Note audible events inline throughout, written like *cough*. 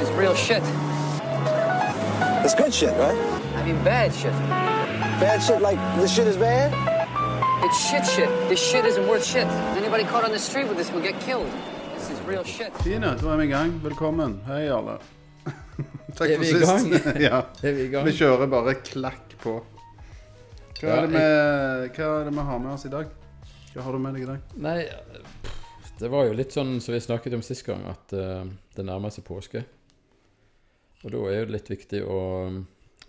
This is real shit. It's good shit, right? I mean bad shit. Bad shit like this shit is bad? It's shit shit. This shit isn't worth shit. Anybody caught on the street with this will get killed. This is real shit. Fine, da er vi i gang. Velkommen. Hei, alle. *laughs* Takk for sist. *laughs* ja. Vi? Vi kjører bare klakk på. Hva Ja, er, det vi, hva er det vi har med oss i dag? Hva har du med deg i dag? Nei, pff, det var jo litt sånn som vi snakket om sist gang, at uh, det nærmer seg påske. Og da er det litt viktig å,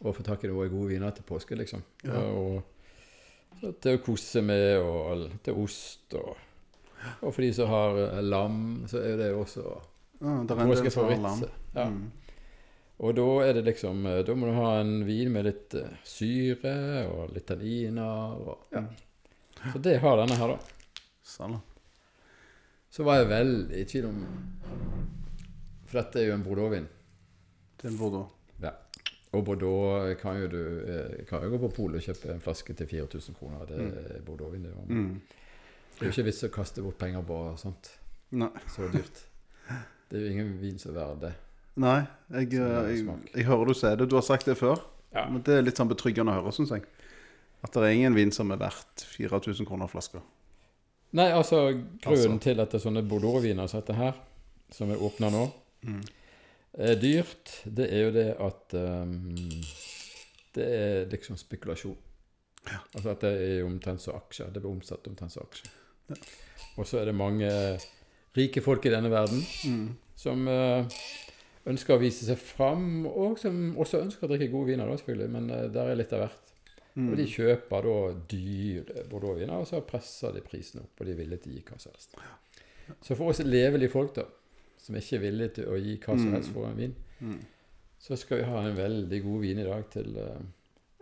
å få tak i noen gode viner til påske, liksom. Ja. Og, så til å kose seg med, og til ost, og, og for de som har eh, lam, så er det også ja, påskefavoritt. Ja. Mm. Og da er det liksom eh, Da må du ha en vin med litt eh, syre og litt tanniner. Og, ja. Så det har denne her, da. Sånn. Så var jeg veldig i tvil om For dette er jo en Bordeaux-vin. Til Bordeaux. Ja. Og Bordeaux kan jo du eh, kan jo gå på polet og kjøpe en flaske til 4000 kroner. Det er Bordeaux-vin. Det, er jo- Mm. det er jo ikke vits å kaste bort penger på sånt. Nei. Så dyrt. Det er jo ingen vin som er verdt det. Nei, jeg, er jeg, jeg hører du sier det. Du har sagt det før. Ja. Men det er litt sånn betryggende å høre, syns jeg. At det er ingen vin som er verdt 4000 kroner flaska. Nei, altså grunnen Altså. til at det er sånne Bordeaux-viner som dette her, som er åpna nå, Mm. Er dyrt, det er jo det at um, Det er liksom spekulasjon. Altså at det er omtrent som aksjer. Det blir omsatt omtrent som aksjer. Ja. Og så er det mange rike folk i denne verden Mm. som uh, ønsker å vise seg fram, og som også ønsker å drikke gode viner, da, selvfølgelig, men uh, der er litt av hvert. Mm. Og de kjøper da dyre Bordeaux-viner, og så presser de prisen opp, og de er villige til å gi hva som helst. Så for oss levelige folk, da, som ikke er villige til å gi hva som Mm. helst for en vin, Mm. så skal vi ha en veldig god vin i dag til uh,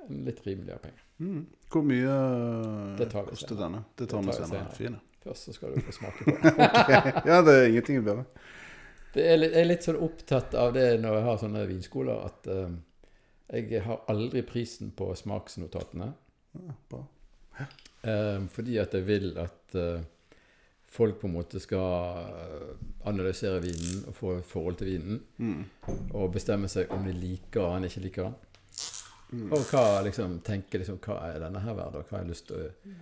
en litt rimeligere penge. Mm. Hvor mye Det tar vi koster senere. denne? Det tar vi tar vi senere. senere. Først så skal du få smake på. *laughs* den. Ja, det er ingenting bedre. Det er litt, jeg er litt sånn opptatt av det når jeg har sånne vinskoler, at uh, jeg har aldri prisen på smaksnotatene. Ja, bra. Eh, fordi at jeg vil at eh, folk på en måte skal eh, analysere vinen og få et forhold til vinen. Mm. Og bestemme seg om de liker den eller ikke liker den. Mm. Og hva liksom, tenke liksom, hva er denne her verdt, og hva har jeg lyst til å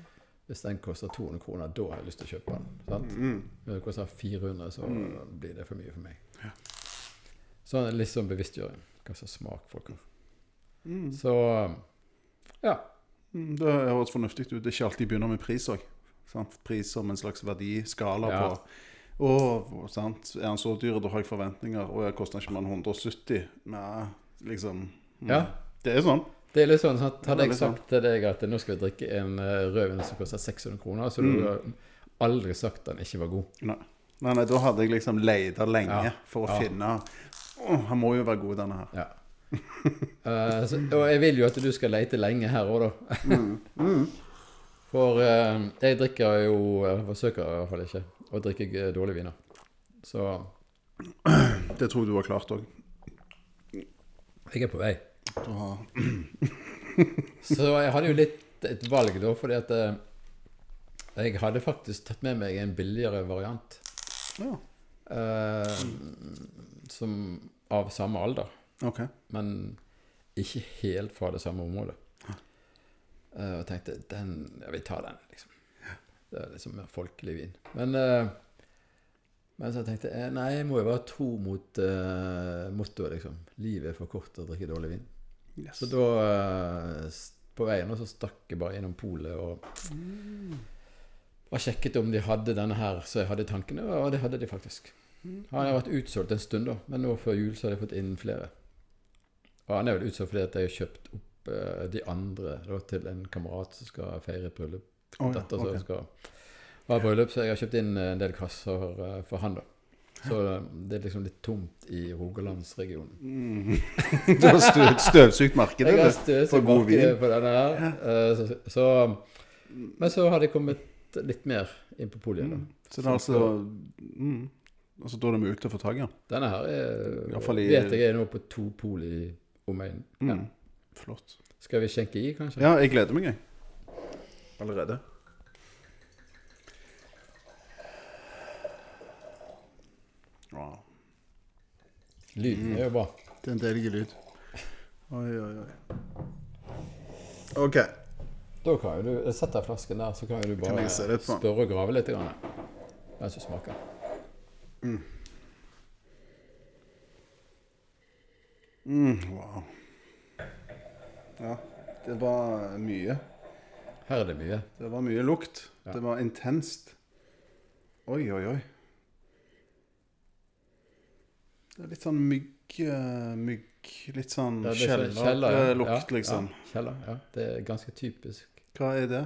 Hvis den koster 200 kroner, da har jeg lyst til å kjøpe den. Sant? Mm. Den koster 400, så Mm. blir det for mye for meg. Ja. Så litt sånn bevisstgjøring. Hva slags smak folk har. Mm. Så ja. Mm, Det høres fornuftig ut. Det er ikke alltid begynner med pris òg. Pris som en slags verdiskala Ja. på Å, sant. Er han så dyr, da har jeg forventninger. Og jeg koster ikke mer enn 170. Nei, liksom mm. Ja. Det er sånn. Det er litt sånn at Hadde jeg sånn. sagt til deg at nå skal vi drikke en eh, rødvin som koster 600 kroner, så du hadde aldri sagt den ikke var god. Nei. Nei, nei, da hadde jeg liksom leita lenge Ja. for å Ja. finne Å, han må jo være god, denne her. Ja. uh, *laughs* så, og jeg vil jo at du skal leite lenge her òg, da. Mm. For eh, jeg drikker jo Jeg forsøker i hvert fall ikke å drikke dårlige viner. Så Det tror jeg du har klart òg. jeg er på vei. Du har *clears throat* Så jeg hadde jo litt et valg, da, fordi at eh, jeg hadde faktisk tatt med meg en billigere variant. Ja, eh, som av samme alder. OK. men ikke helt fra det samme området. Eh, og tenkte den, ja, vi tar den, liksom. Det er liksom mer folkelig vin. Men, eh, men så tenkte jeg nei, jeg må jo være tro mot uh, mottoet, liksom. Livet er for kort til å drikke dårlig vin. Yes. Så da, eh, på veien, så stakk jeg bare innom polet og og sjekket om de hadde denne her så jeg hadde i tankene, og det hadde de faktisk. Han har vært utsolgt en stund, da, men nå før jul så har de fått inn flere. Og han er vel utsolgt fordi at jeg har kjøpt opp eh, de andre da, til en kamerat som skal feire bryllup. Oh, ja, Datter som skal ha bryllup, så jeg har kjøpt inn eh, en del kasser eh, for han, da. Så eh, det er liksom litt tomt i Rogalandsregionen. Mm. *laughs* Du har støv, støvsugd markedet Jeg har støvsugd for god vin. på denne her. eh, Så, så, men så har det kommet litt mer inn på poliet. Mm. Så det er altså mm. Altså da er de ute for få tak i den. Denne her er, I vet jeg er nå på to pol i omegnen. Mm. Flott. Skal vi skjenke i, kanskje? Ja, jeg gleder meg, jeg. Allerede. Wow. Lyden er jo bra. Det er en deilig lyd. Oi, oi, oi. OK. Da kan jo du jeg setter flasken der, så kan jo du bare den? spørre og grave litt grann, mens du smaker. Mm, wow. Ja, det var mye. Her er det mye. Det var mye lukt. Ja. Det var intenst. Oi, oi, oi. Det er litt sånn mygg... eh, mygg litt sånn kjellerlukt, kjeller, ja. liksom. Ja, kjeller, ja. Det er ganske typisk. Hva er det?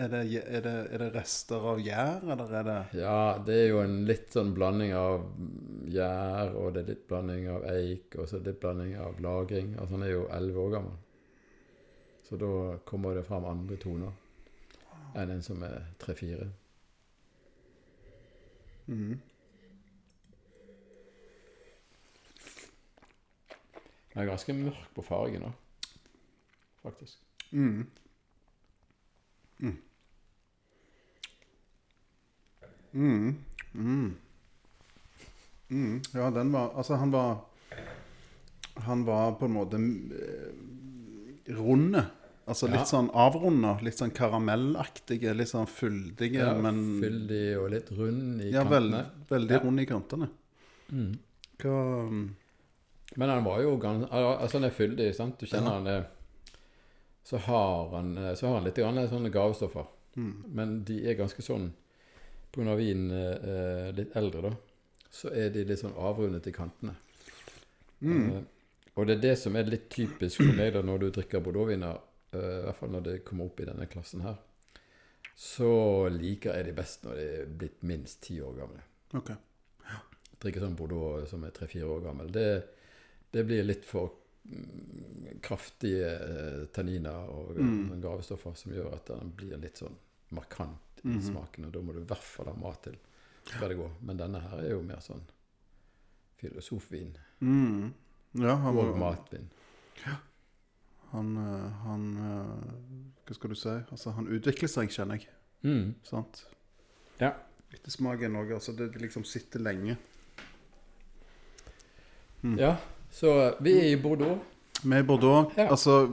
Er det, er, det, er det rester av gjær, eller er det Ja, det er jo en litt sånn blanding av gjær, og det er litt blanding av eik, og så det litt blanding av lagring. Altså han er jo elleve år gammel. Så da kommer det fram andre toner enn en som er tre-fire. Mhm. Den er ganske mørk på fargen òg, faktisk. Mm. Mm. Mm. Mm. Mm. Ja, den var Altså, han var Han var på en måte eh, runde. Altså litt Ja. sånn avrunda. Litt sånn karamellaktige, litt sånn fyldige, Ja, men Fyldig og litt rund i Ja, kantene. Veld, veldig Ja. rund i kantene. Mm. Hva mm, Men han var jo ganske Altså, han er fyldig, sant? Du kjenner han er Så har han, eh, så har han litt grann sånne gavestoffer. mm. Men de er ganske sånn av vinen eh, litt eldre, da, så er de litt sånn avrundet i kantene. Mm. Eh, og det er det som er litt typisk for meg da når du drikker bordeauxviner, eh, i hvert fall når det kommer opp i denne klassen her, så liker jeg de best når de er blitt minst ti år gamle. OK. Drikke sånn bordeaux som er tre-fire år gammel, det, det blir litt for mm, kraftige eh, tanniner og Mm. sånne gavestoffer som gjør at den blir litt sånn markant i Mhm. smaken, og da må du i hvert fall ha mat til. Skal det gå. Men denne her er jo mer sånn filosofvin Mm. Ja, og matvin. matvin. Han, eh, han eh, Hva skal du si? Altså, han utvikler seg, kjenner jeg. Mm. Sant? Ja. Ettersmak er noe Altså, det liksom sitter lenge. ja. Så vi er i Bordeaux. Vi er i Bordeaux Ja. Altså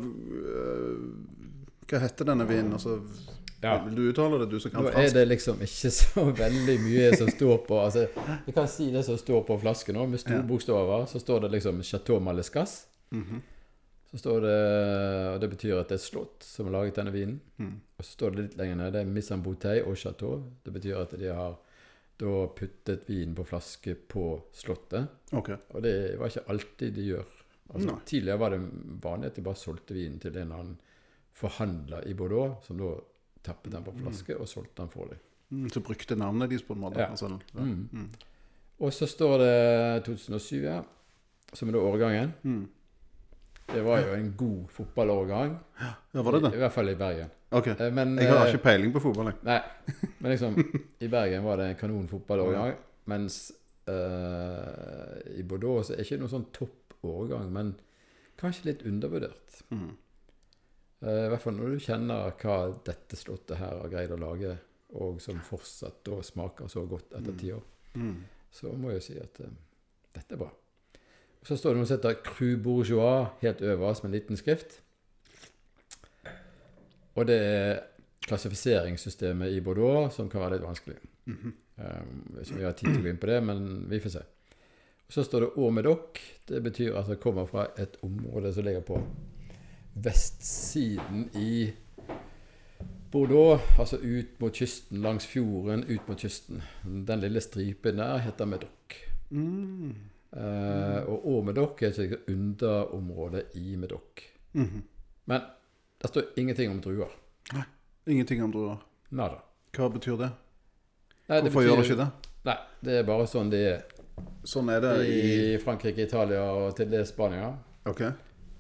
Hva heter denne vinen? Altså, Ja. Vil du uttale det, du som kan Nå er det liksom ikke så *laughs* veldig mye som står på altså, Jeg kan si det som står på flasken nå, med store Ja. bokstaver. Så står det liksom Chateau Malescas. Mhm. Så står det Og det betyr at det er et slott som har laget denne vinen. Mm. Og så står det litt lenger nede Missan Bouteille og Chateau. Det betyr at de har da puttet vin på flaske på slottet. OK. Og det var ikke alltid de gjør. Altså, Nei. tidligere var det vanlig at de bare solgte vinen til en eller annen forhandler i Bordeaux, som da tappet den på flaske og solgte den for dem. Mm, så brukte navnet deres på en måte. Ja. Altså, ja. Mm. Mm. Og så står det 2007, ja. Som er da årgangen. Mm. Det var jo en god fotballårgang. ja, var det I, I hvert fall i Bergen. OK. Eh, Men, Jeg har eh, ikke peiling på fotball, jeg. Nei, men liksom I Bergen var det en kanon fotballårgang. Mens uh, i Bordeaux så er det ikke noen sånn toppårgang, men kanskje litt undervurdert. Mm. Uh, I hvert fall når du kjenner hva dette slottet her har greid å lage, og som fortsatt da smaker så godt etter ti år, Mm. så må jeg si at uh, dette er bra. Så står det noe som heter Cru Bourgeois helt øverst med en liten skrift. Og det er klassifiseringssystemet i Bordeaux som kan være litt vanskelig. Mhm. Um, hvis vi har tid til å gå inn på det, men vi får se. Så står det Au Médoc. Det betyr at det kommer fra et område som ligger på vestsiden i Bordeaux, altså ut mot kysten, langs fjorden, ut mot kysten. Den lille stripen der heter Médoc. Mm. Eh, og Åmedokk er et underområde i Medokk. Mm -hmm. Men det står ingenting om druer. Ingenting om druer. Nada. Hva betyr det? Nei, Hvorfor gjør det ikke det? Nei, det er bare sånn det er Sånn er det i i Frankrike, Italia og til dels Spania. OK.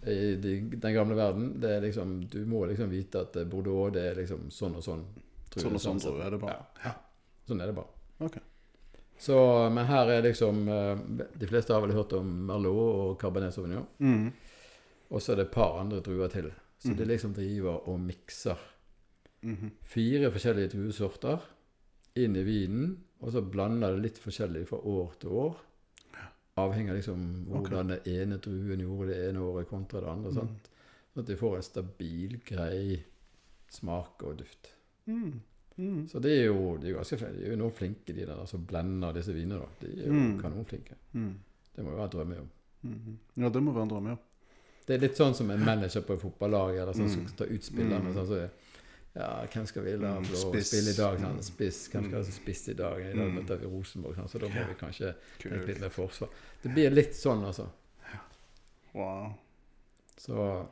I de, den gamle verden. Det er liksom, du må liksom vite at Bordeaux det er liksom sånn og sånn. Sånn og sånn sånn, sånn er det bare. Ja. Sånn er det bare. OK. Så, men her er liksom eh, De fleste har vel hørt om Merlot og Cabernet Sauvignon. Mm. Og så er det et par andre druer til. Så mm. de liksom driver og mikser mm. fire forskjellige druesorter inn i vinen, og så blander det litt forskjellig fra år til år. avhengig av liksom hvordan det ene druen gjorde det ene året kontra det andre. Sånn at de får en stabil, grei smak og duft. Mm. Mm. Så de er jo, de er ganske flinke. De er jo noen flinke, de der som blender disse vinene. De er jo Mm. kanonflinke. Mm. Det må jo være drømmejobb. -hmm. Ja, det må være en drømme, ja. Det er litt sånn som en manager på et fotballag eller sånn som Mm. skal ta ut spillerne. Mm. Sånn, så, ja, hvem skal vi la Mm, spille i dag? Sånn, Spiss. Hvem skal altså spisse i dag? I dag Mm. møter vi Rosenborg, sånn, så da må vi kanskje tenke litt mer forsvar. Det blir litt sånn, altså. Wow. Så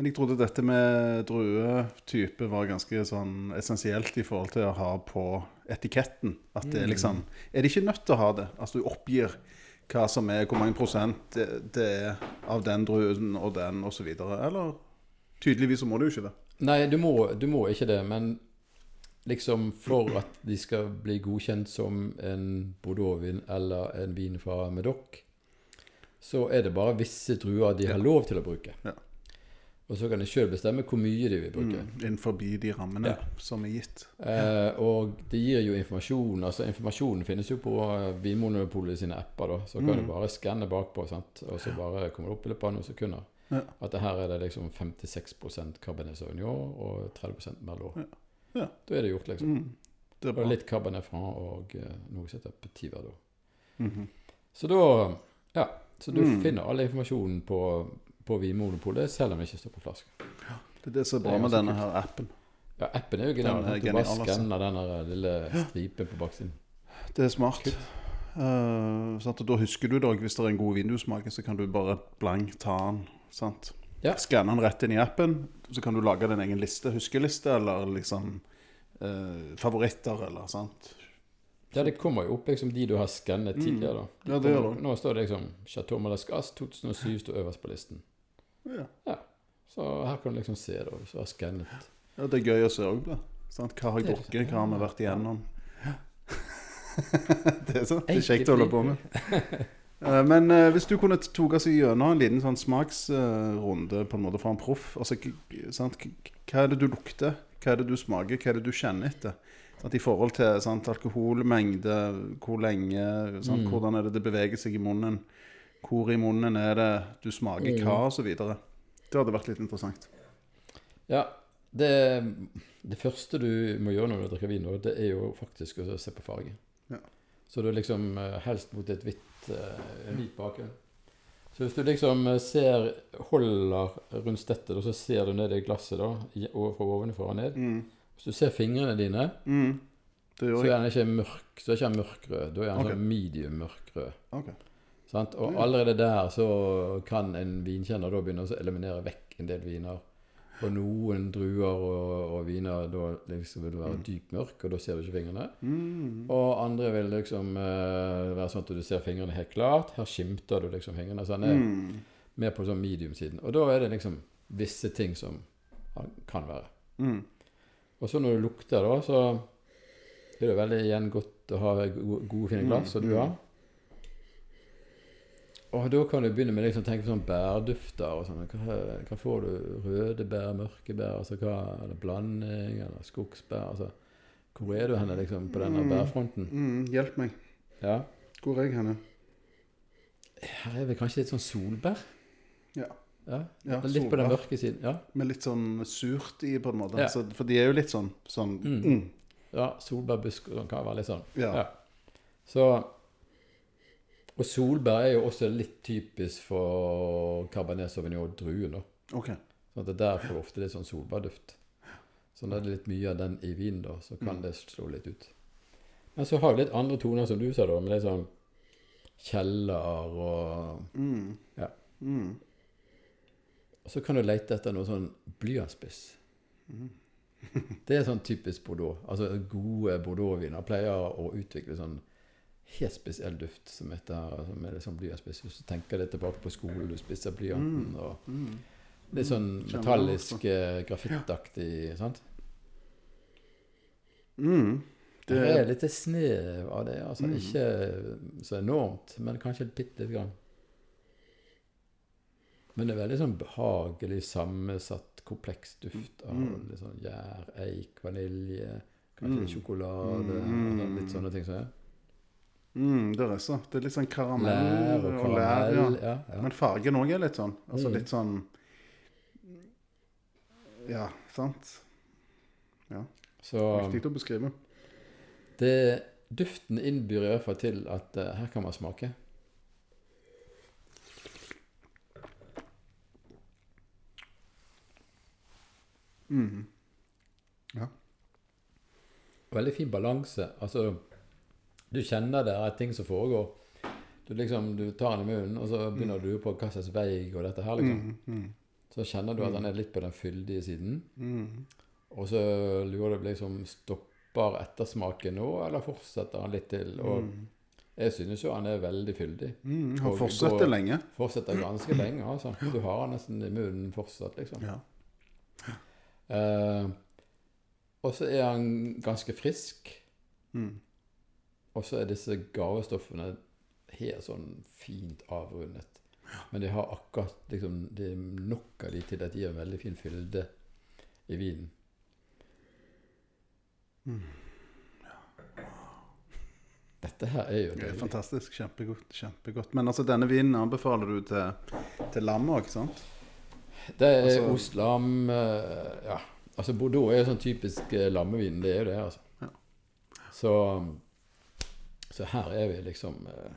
Men jeg trodde dette med druetype var ganske sånn essensielt i forhold til å ha på etiketten. At det er Mm. liksom Er det ikke nødt til å ha det? Altså du oppgir hva som er, hvor mange prosent det, det er av den druen og den osv. Eller tydeligvis så må du jo ikke det. Nei, du må, du må ikke det, men liksom for at de skal bli godkjent som en bordeauxvin eller en vin fra Medoc, så er det bare visse druer de har lov til å bruke. Ja. Og så kan de sjøl bestemme hvor mye de vil bruke. Mm, Innenfor de rammene Ja. som er gitt. Eh, og det gir jo informasjon. altså Informasjonen finnes jo på Vinmonopolet sine apper. da Så kan Mm. du bare skanne bakpå, sant? og så bare kommer det opp i løpet av noen sekunder. Ja. At det her er det liksom 56 Cabernet Sauvignon og 30 Merlot. Ja. Ja. Da er det gjort, liksom. Mm. Det Og litt Cabernet fra og eh, noe som heter Petit Verdot. -hmm. Så da Ja. Så du Mm. finner all informasjonen på, på Vinmonopolet, selv om det ikke står på flaske. Det er det som er bra med denne kult. her appen. Ja, appen er jo genial. Den er Du bare altså. skanner den lille stripen på baksiden. Det er smart. Kult. Eh? Og da husker du deg, hvis det er en god vindusmak, så kan du bare blank ta den. Sant? Ja. Skanne den rett inn i appen, så kan du lage din egen liste, huskeliste, eller liksom uh, favoritter, eller sant. Ja, det kommer jo opp liksom de du har skannet tidligere. da. De Mm. Ja, det gjør det. Nå står det liksom Chateau Malascasse 2007 står øverst på listen. Ja. Så her kan du liksom se det, hvis du har skannet. ja, det er gøy å se òg på. Sant? Hva har jeg drukket, hva har vi vært igjennom? *laughs* det er sånn, det er kjekt å holde på med. *laughs* Eh, Men uh, hvis du kunne tatt oss gjennom en liten sånn smaksrunde på en måte fra en proff altså, sant? Hva er det du lukter? Hva er det du smaker? Hva er det du kjenner etter? Sant? I forhold til sant? alkoholmengde, hvor lenge, sant? Mm. hvordan er det det beveger seg i munnen? Hvor i munnen er det du smaker Mm. hva, så videre. Det hadde vært litt interessant. Ja, det, det første du må gjøre når du drikker vin, nå, det er jo faktisk å se på fargen. Ja. Så du liksom eh, helst mot et hvitt, eh, hvit bakgrunn. Så hvis du liksom eh, ser, holder rundt stettet, og så ser du ned i glasset da, fra ovenfra og ned. Mm. Hvis du ser fingrene dine, Mm. Så er den ikke mørk, så er ikke mørkrød. Da er den okay. sånn medium mørkrød. Ok. Sant? Og Mm. allerede der så kan en vinkjenner da begynne å eliminere vekk en del viner. Og noen druer og, og viner da liksom vil være dyp mørk, og da ser du ikke fingrene. Mm. Og andre vil liksom uh, være sånn at du ser fingrene helt klart. Her skimter du liksom fingrene. Så den er Mm. mer på sånn medium-siden. Og da er det liksom visse ting som han kan være. Mm. Og så når du lukter, da, så er det veldig igjen godt å ha gode, gode fine glass, som du har. Og da kan du begynne med liksom tenke på sånn bærdufter og sånn. Hva, hva får du? Røde bær, mørke bær? Altså hva Eller blanding, eller skogsbær? Altså, hvor er du henne liksom på denne Mm. bærfronten? Mm. Hjelp meg. Ja. Hvor er jeg henne? Her er vel kanskje litt sånn solbær? Ja. Ja, Ja, Litt på den mørke siden. Ja, Med litt sånn surt i, på en måte. Ja. Så, for de er jo litt sånn, sånn Mm. mm. ja solbærbusk og sånn kan være litt sånn. Ja. Så Og solbær er jo også litt typisk for Cabernet Sauvignon-druen. da. OK. Sånn at det der får du ofte litt sånn solbærduft. Så når det er litt mye av den i vinen, da, så kan Mm. det slå litt ut. Men så har vi litt andre toner, som du sa, da, med litt sånn kjeller og Mm. Ja. Mm. Og så kan du lete etter noe sånn blyantspiss. Mm. Det er sånn typisk Bordeaux. Altså Gode Bordeaux-viner pleier å utvikle sånn helt spesiell duft som, etter, som er sånn blyantspiss. Hvis du tenker deg tilbake på skolen, du spisser blyanten og Mm. Litt sånn metallisk, eh, grafittaktig, sant? Mm. Det Det er litt snev av det. altså Mm. Ikke så enormt, men kanskje bitte lite grann. Men det er veldig sånn behagelig sammensatt, kompleks duft av Mm. litt sånn gjær, eik, vanilje, kanskje Mm. sjokolade Mm. altså Litt sånne ting som er. Mm, det er så. Det er litt sånn karamell Lær og og lær, ja. Ja, ja. Men fargen òg er litt sånn. Altså Mm. litt sånn Ja, sant? Ja. Så Viktig å beskrive. det, duften innbyr i hvert fall til at uh, her kan man smake. Mm. Ja. Veldig fin balanse. Altså, du kjenner det er ting som foregår. Du liksom, du tar den i munnen, og så begynner du å lure på hva slags vei går dette her, liksom. Mm, mm, Så kjenner du at den er litt på den fyldige siden. mm. Og så lurer du på liksom Stopper ettersmaken nå, eller fortsetter han litt til? Og jeg synes jo han er veldig fyldig. Mm, han fortsetter går- lenge. Fortsetter ganske lenge, altså. Du har han nesten i munnen fortsatt, liksom. Ja. Uh, og så er han ganske frisk. Mm. Og så er disse gavestoffene helt sånn fint avrundet. Men de har akkurat liksom, Det er nok av de til at de gir en veldig fin fylde i vinen. Dette her er jo deilig. fantastisk. Kjempegodt. kjempegodt. Men altså, denne vinen anbefaler du til, til lam òg, sant? Det er Altså- ostlam lam Ja. Altså Bordeaux er jo sånn typisk eh, lammevin. Det er jo det, altså. Ja. Så, så her er vi liksom eh,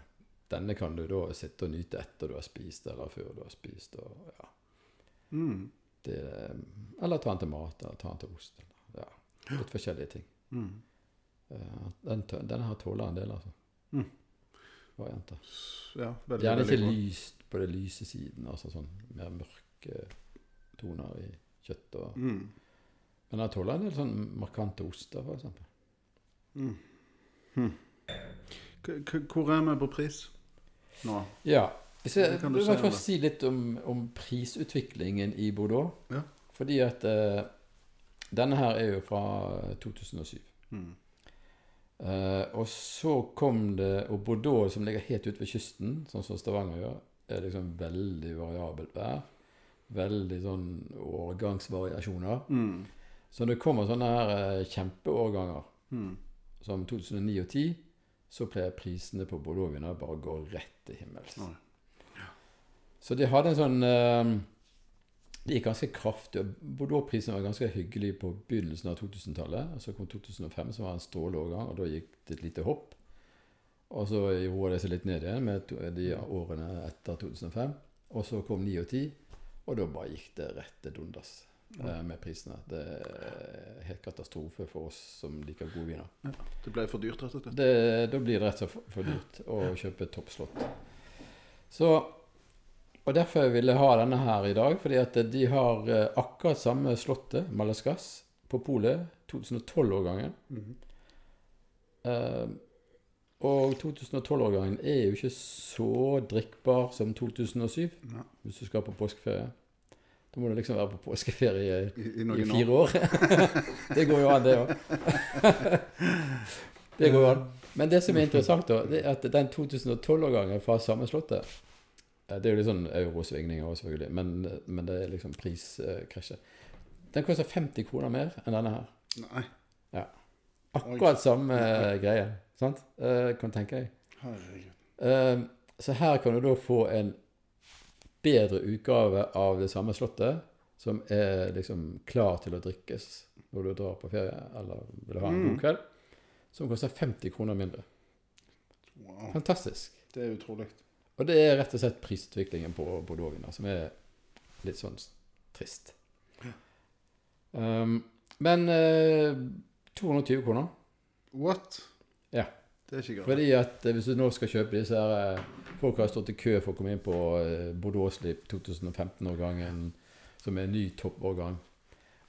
Denne kan du da sitte og nyte etter du har spist, eller før du har spist. Og, ja. Mm. det, eller ta den til mat, eller ta den til ost. Eller, ja. Litt forskjellige ting. Mm. Eh, den, denne her tåler en del, altså. Mm. Varianter. Ja, veldig, Gjerne ikke veldig. lyst på det lyse siden, altså sånn mer mørke toner i kjøtt. Og, Mm. Men den tåler en del sånn markante oster, eksempel. Mm. Hm. Hvor er vi på pris nå? Ja. Hvis jeg, kan du si først si litt om, om prisutviklingen i Bordeaux. Ja. Fordi at uh, denne her er jo fra 2007. Mm. Uh, og så kom det Og Bordeaux, som ligger helt ute ved kysten, sånn som Stavanger gjør, er liksom veldig variabelt vær. Veldig sånn årgangsvariasjoner. Mm. Så det kommer sånne her uh, kjempeårganger Mm. som 2009 og 10, så pleier prisene på Bordeaux-viner bare å gå rett til himmels. Ja. Så de hadde en sånn eh, Det gikk ganske kraftig. og Bordeaux-prisen var ganske hyggelig på begynnelsen av 2000-tallet. og Så kom 2005, som var en stråleårgang, og da gikk det et lite hopp. Og så gjorde det seg litt ned igjen med de årene etter 2005. Og så kom 9 og 10, og da bare gikk det rett til dundas med prisene. Det er helt katastrofe for oss som liker gode viner. Det ble for dyrt, rett og slett. Det, da blir det rett og slett for, dyrt å kjøpe toppslott. Så, og derfor vil jeg ha denne her i dag, fordi at de har eh, akkurat samme slottet, Malaskas, på polet. 2012-årgangen. Mhm. Eh, og 2012-årgangen er jo ikke så drikkbar som 2007, Ja. hvis du skal på påskeferie. Da må du liksom være på påskeferie I, i i fire år. *laughs* det går jo an, det òg. *laughs* det går jo an. Men det som er interessant, da, det er at den 2012-årgangen fra samme slottet eh, Det er jo litt sånn eurosvingninger òg, selvfølgelig, men, men det er liksom priskrasjet. Den koster 50 kroner mer enn denne her. Nei, Akkurat samme eh, greie. Sant? Eh, kan tenke deg. herregud. Eh, så her kan du da få en bedre utgave av det samme slottet, som er liksom klar til å drikkes når du drar på ferie eller vil ha en Mm. god kveld, som koster 50 kroner mindre. Wow. Fantastisk. Det er utrolig. Og det er rett og slett prisutviklingen på Bordeaux-viner som er litt sånn trist. Um, men uh, 220 kroner. What? Ja. Det er ikke greit. Fordi at eh, hvis du nå skal kjøpe disse her eh, Folk har stått i kø for å komme inn på eh, Bordeaux Slip 2015-årgangen, som er en ny toppårgang.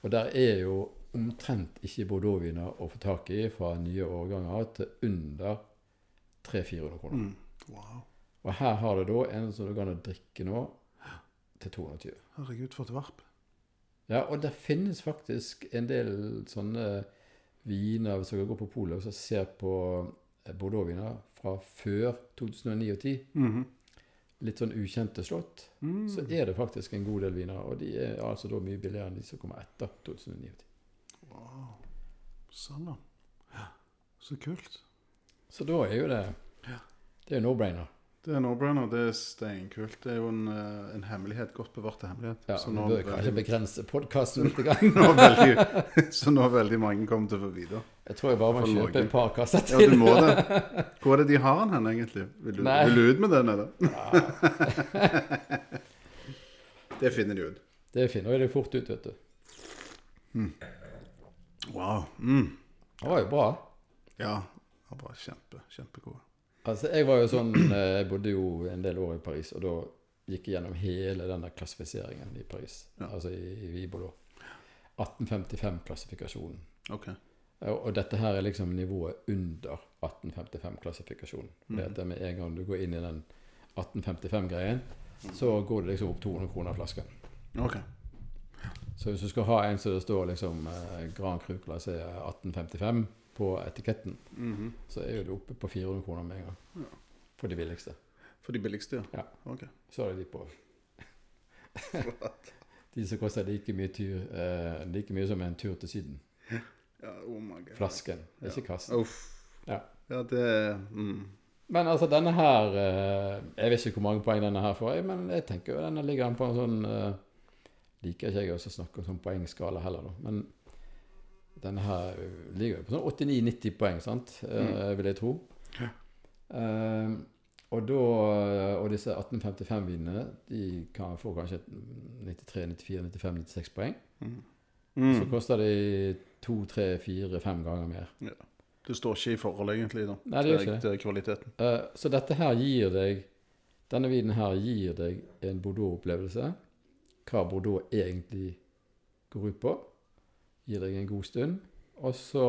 Og der er jo omtrent ikke Bordeaux-viner å få tak i fra nye årganger til under 300-400 kroner. Mm. Wow. Og her har du da en som du kan drikke nå til 220. Herregud, for et varp. Ja, og det finnes faktisk en del sånne viner Hvis dere går på polet og ser på Bordeaux-viner fra før 2009 og 10, -hmm. litt sånn ukjente slott, Mm. så er det faktisk en god del viner. Og de er altså da mye billigere enn de som kommer etter 2009 og 10. Wow. Sånn, da. Ja. Så kult. Så da er jo det Det er no-brainer. Det er no-brainer. Det er steinkult. Det er jo en, eh, en hemmelighet. Godt bevarte hemmelighet. Ja, så, nå bør kanskje veldig, begrense podkasten litt. *laughs* Nå veldig, så nå veldig mange kommer til å få vite. Jeg tror jeg bare må kjøpe et par kasser til. Ja, du må det. *laughs* Hvor er det de har den hen, egentlig? Vil du, vil du ut med den, eller? *laughs* det finner de ut. Det finner de fort ut, vet du. Wow. Mm. Det var jo bra. Ja. Det var kjempe, kjempegode. Altså, jeg var jo sånn *clears throat* eh, Jeg bodde jo en del år i Paris, og da gikk jeg gjennom hele denne klassifiseringen i Paris. Ja. Altså i, i Vibolo. 1855-klassifikasjonen. Okay. Og, og dette her er liksom nivået under 1855-klassifikasjonen. Mhm. Det at med en gang du går inn i den 1855-greien, så går det liksom opp 200 kroner flasken. Okay. Så hvis du skal ha en som det står liksom eh, Grand Cru er 1855 på etiketten, Mhm. så er jo du oppe på 400 kroner med en gang. For de billigste. For de billigste, ja. Ja. Okay. Så er det de på *laughs* De som koster like mye, tur, eh, like mye som en tur til Syden. Ja, oh my god. Flasken, ikke kassen. Uff. Ja. Ja, det mm. Men altså, denne her eh, Jeg vet ikke hvor mange poeng denne her får, men jeg tenker jo denne ligger an på en sånn eh, Liker ikke jeg å snakke om sånn poengskala heller, da. Men denne her ligger på sånn 89-90 poeng, sant? Eh, vil jeg tro. Eh, og da Og disse 1855-vinene, de kan få kanskje 93, 94, 95, 96 poeng. Mm. Så koster de to, tre, fire, fem ganger mer. Det står ikke i forhold, egentlig, da. Nei, det til, til kvaliteten. Uh, så dette her gir deg Denne vinen her gir deg en Bordeaux-opplevelse. Hva Bordeaux egentlig går ut på. Gir deg en god stund. Og så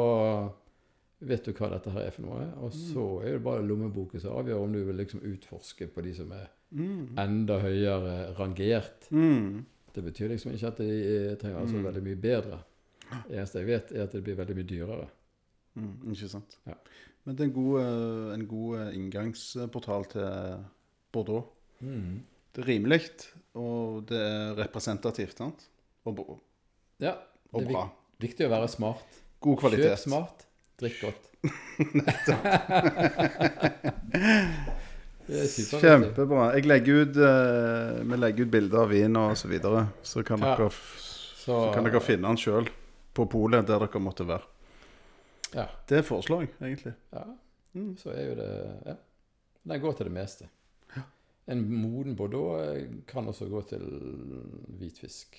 vet du hva dette her er for noe. Og så er det bare lommeboken som avgjør om du vil liksom utforske på de som er Mm. enda høyere rangert. Mm. Det betyr liksom ikke at de er- trenger altså veldig mye bedre. Det eneste jeg vet, er at det blir veldig mye dyrere. Mm. Ikke sant. Ja. Men det er en god, eh, en god eh, inngangsportal til Bordeaux. Det er rimelig, og det er representativt, sant? Og, og, Ja, og det er bra. Vik viktig å være smart. God kvalitet. Kjøp smart, drikk godt. *laughs* er. Kjempebra. Jeg legger ut, eh, vi legger ut bilder av vin og så videre, så kan, Ja. dere, f- Så, så kan dere finne den sjøl på polet der dere måtte være. Ja, Det er forslag, egentlig. ja. Så er jo det Ja. Den går til det meste. En moden bordeaux eh, kan også gå til hvitfisk.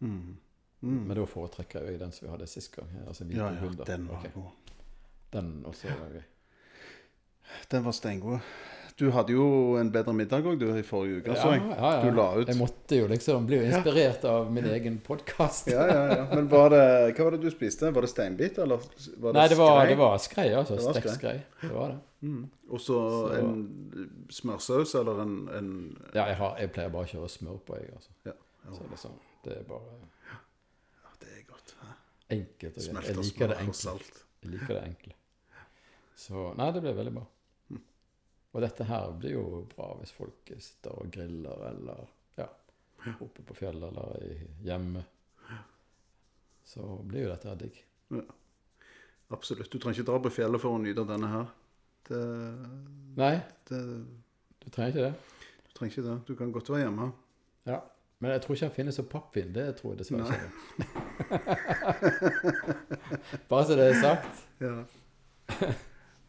Mm. Men da foretrekker jeg den som vi hadde sist gang. Altså Ja, ja, burgunder. den var okay. god. Den også var gøy. Den var steingod. Du hadde jo en bedre middag òg, i forrige uke, så jeg. ja, ja. Du la ut. Jeg måtte jo liksom bli inspirert av min egen podkast. Ja, ja, ja. Men var det, hva var det du spiste? Var det steinbit, eller var det Nei, det var, skrei? det var skrei, altså. Stekt skrei. Det var det. Mm. Og så en smørsaus, eller en, en Ja, jeg, har, jeg pleier bare å kjøre smør på, jeg, altså. Ja. Så liksom, det er bare ja, Det er godt. hæ? Enkelt og greit. Jeg liker det enkelt. enkle. Jeg liker det enkle. Så nei, det ble veldig bra. Og dette her blir jo bra hvis folk sitter og griller eller ja, oppe på fjellet eller hjemme. Så blir jo dette her digg. Absolutt. Du trenger ikke dra på fjellet for å nyte denne her. Det, Nei, det, du trenger ikke det. du trenger ikke det. Du kan godt være hjemme. Ja. Men jeg tror ikke han finnes som pappvin. Det tror jeg dessverre ikke. *laughs* Bare så det er sagt. Ja.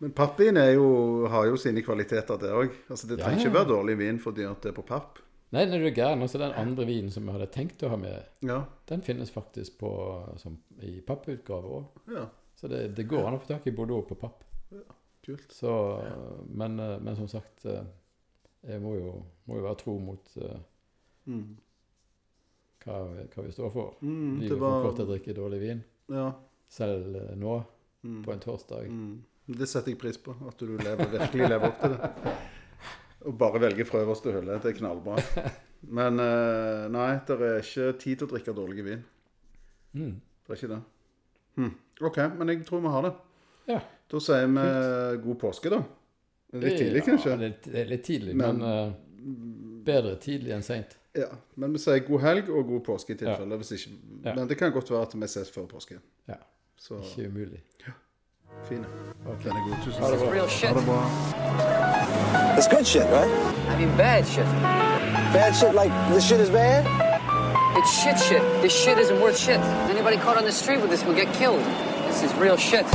Men pappvin jo, har jo sine kvaliteter, det òg. Altså, det trenger ja, ikke ja. være dårlig vin fordi at det er på papp. Nei, nei, du er gæren. Altså, den andre vinen som jeg hadde tenkt å ha med, Ja. den finnes faktisk på, som, i papputgave òg. ja. Så det, det går an å få tak i Bordeaux på papp. Kult. Så, men, eh, men som sagt, eh, jeg må jo, må jo være tro mot eh, Mm. Hva, hva vi står for. Mm, Livet var... for kort til å drikke dårlig vin, Ja. selv eh, nå, Mm. på en torsdag. Mm. Det setter jeg pris på. At du lever, virkelig lever opp til det. Og bare velger fra øverste hylle. Det er knallbra. Men eh, nei, det er ikke tid til å drikke dårlig vin. Mm. Det er ikke det. Hm. OK, men jeg tror vi har det. Ja. Da sier vi god påske, da. Litt tidlig, kanskje? Ja, det, det er litt tidlig, Men- men, uh, bedre tidlig enn seint. Ja, Men vi sier god helg og god påske i tilfelle. Hvis ikke. Ja. Men det kan godt være at vi ses før påske. Ja. Så Ikke umulig. Fine. Den er god. Tusen takk. Ha det bra. It's good shit, right? I mean, bad shit. Bad shit like the shit is bad? It's shit shit. This shit isn't worth shit. Anybody caught on the street with this will get killed. This is real shit.